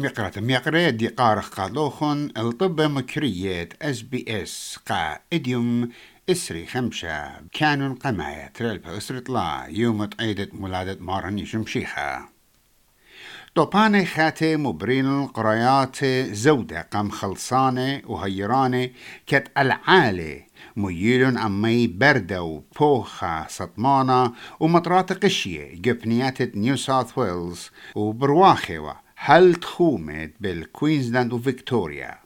مقرة مقرة دي قارخ قالوخن الطب مكرية اس بي اس قا إديوم إسري خمشة كانون قماية تريل إسري طلا يوم عيدة مولادة مارن شمشيخة طوباني خاتي مبرين القريات زودة قم خلصانة وهيرانة كت العالي ميلون أمي بردة وبوخة سطمانة ومطرات قشية جبنيات نيو ساوث ويلز وبرواخيوة. هل تخومت بالكوينزلاند وفيكتوريا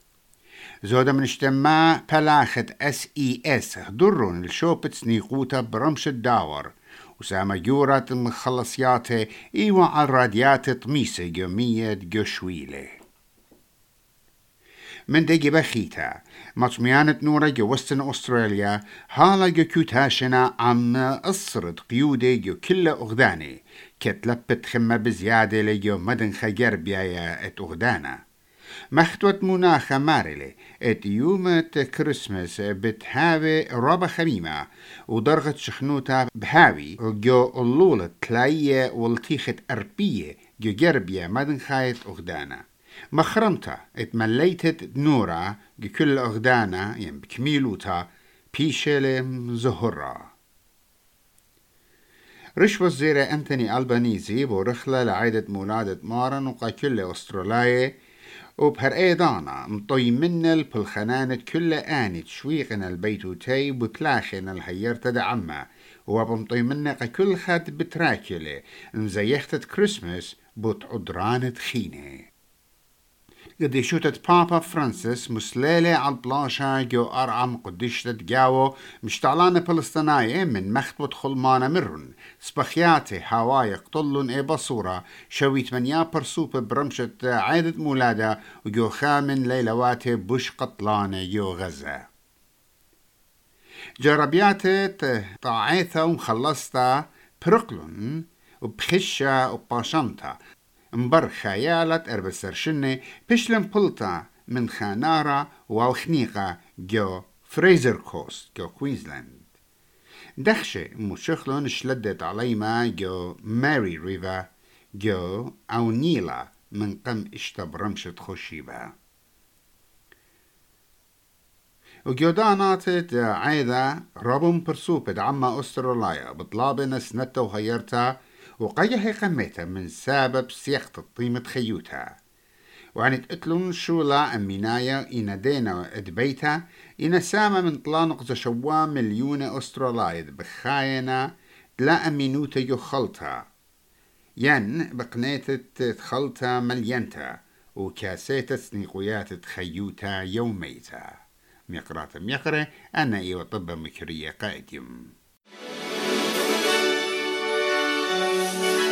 زودا من اجتماع بلاخة اس اي اس درون الشوبت سنيقوتا برمش الداور وسامة جورات مخلصيات ايوا على الراديات طميسة جمية جوشويلة من دقي بخيتا مطميانة نورة جو وستن أستراليا هالا جو كوتاشنا عم أصرد قيودة جو كل أغداني كتلبت خمة بزيادة لجو مدن خجر بيايا ات أغدانا مختوت مناخة مارلي ات يومة كريسمس بتهاوي ربا خميمة ودرغة شخنوتا بهاوي جو اللولة تلاية والتيخة أربية جو جربية مدن خايت أغدانا مخرمتا اتمليتت نورا جو كل أغدانا ين بكميلوتا بيشلم زهرة رش وزير أنتوني ألبانيزي ورخلة لعيدة مولادة مارن وقا أسترالية وبهر ايضانا مطي من البلخنانة كل آني تشويقنا البيتوتي وبلاخنا الهير وبمطي منا كل خد بتراكلة مزيختة كريسمس بوت عدرانة خينه قد شوتت بابا فرانسيس مسلالة على البلاشة جو أرعم قدشتة جاو مشتعلانة فلسطينية من مخطوط خلمانة مرن. سبخياتي هواي قطلن إي بصورة. شويت من يا برسوبة برمشة عيدة مولادة وجو خامن ليلواتي بش قطلانة يو غزة. جربياتي طاعيثة ومخلصتا برقلن وبخشة وباشمتا مبر خيالت اربسرشنة بشلم بلطا من خانارا وخنيقة جو فريزر كوست جو كوينزلاند دخشة مشخلون شلدت عليما جو ماري ريفا جو أو نيلا من قم اشتب رمشة خشيبة وجودانات عيدا ربم برسوبة عما أستراليا بطلابنا سنتا وهيرتا وقيها قميتها من سبب سيخت الطيمة خيوتها وعن تقتلون شولا أمينايا إنا دينا أدبيتا إنا سامة من طلانق زشوا مليون أسترالايد بخاينا تلا أمينوتا يخلطها ين بقنيتة تخلطها ملينتا وكاسيتا سنيقويات تخيوتا يوميتا. ميقرات ميقرة أنا إيوة طب مكرية قائد يوم Thank you.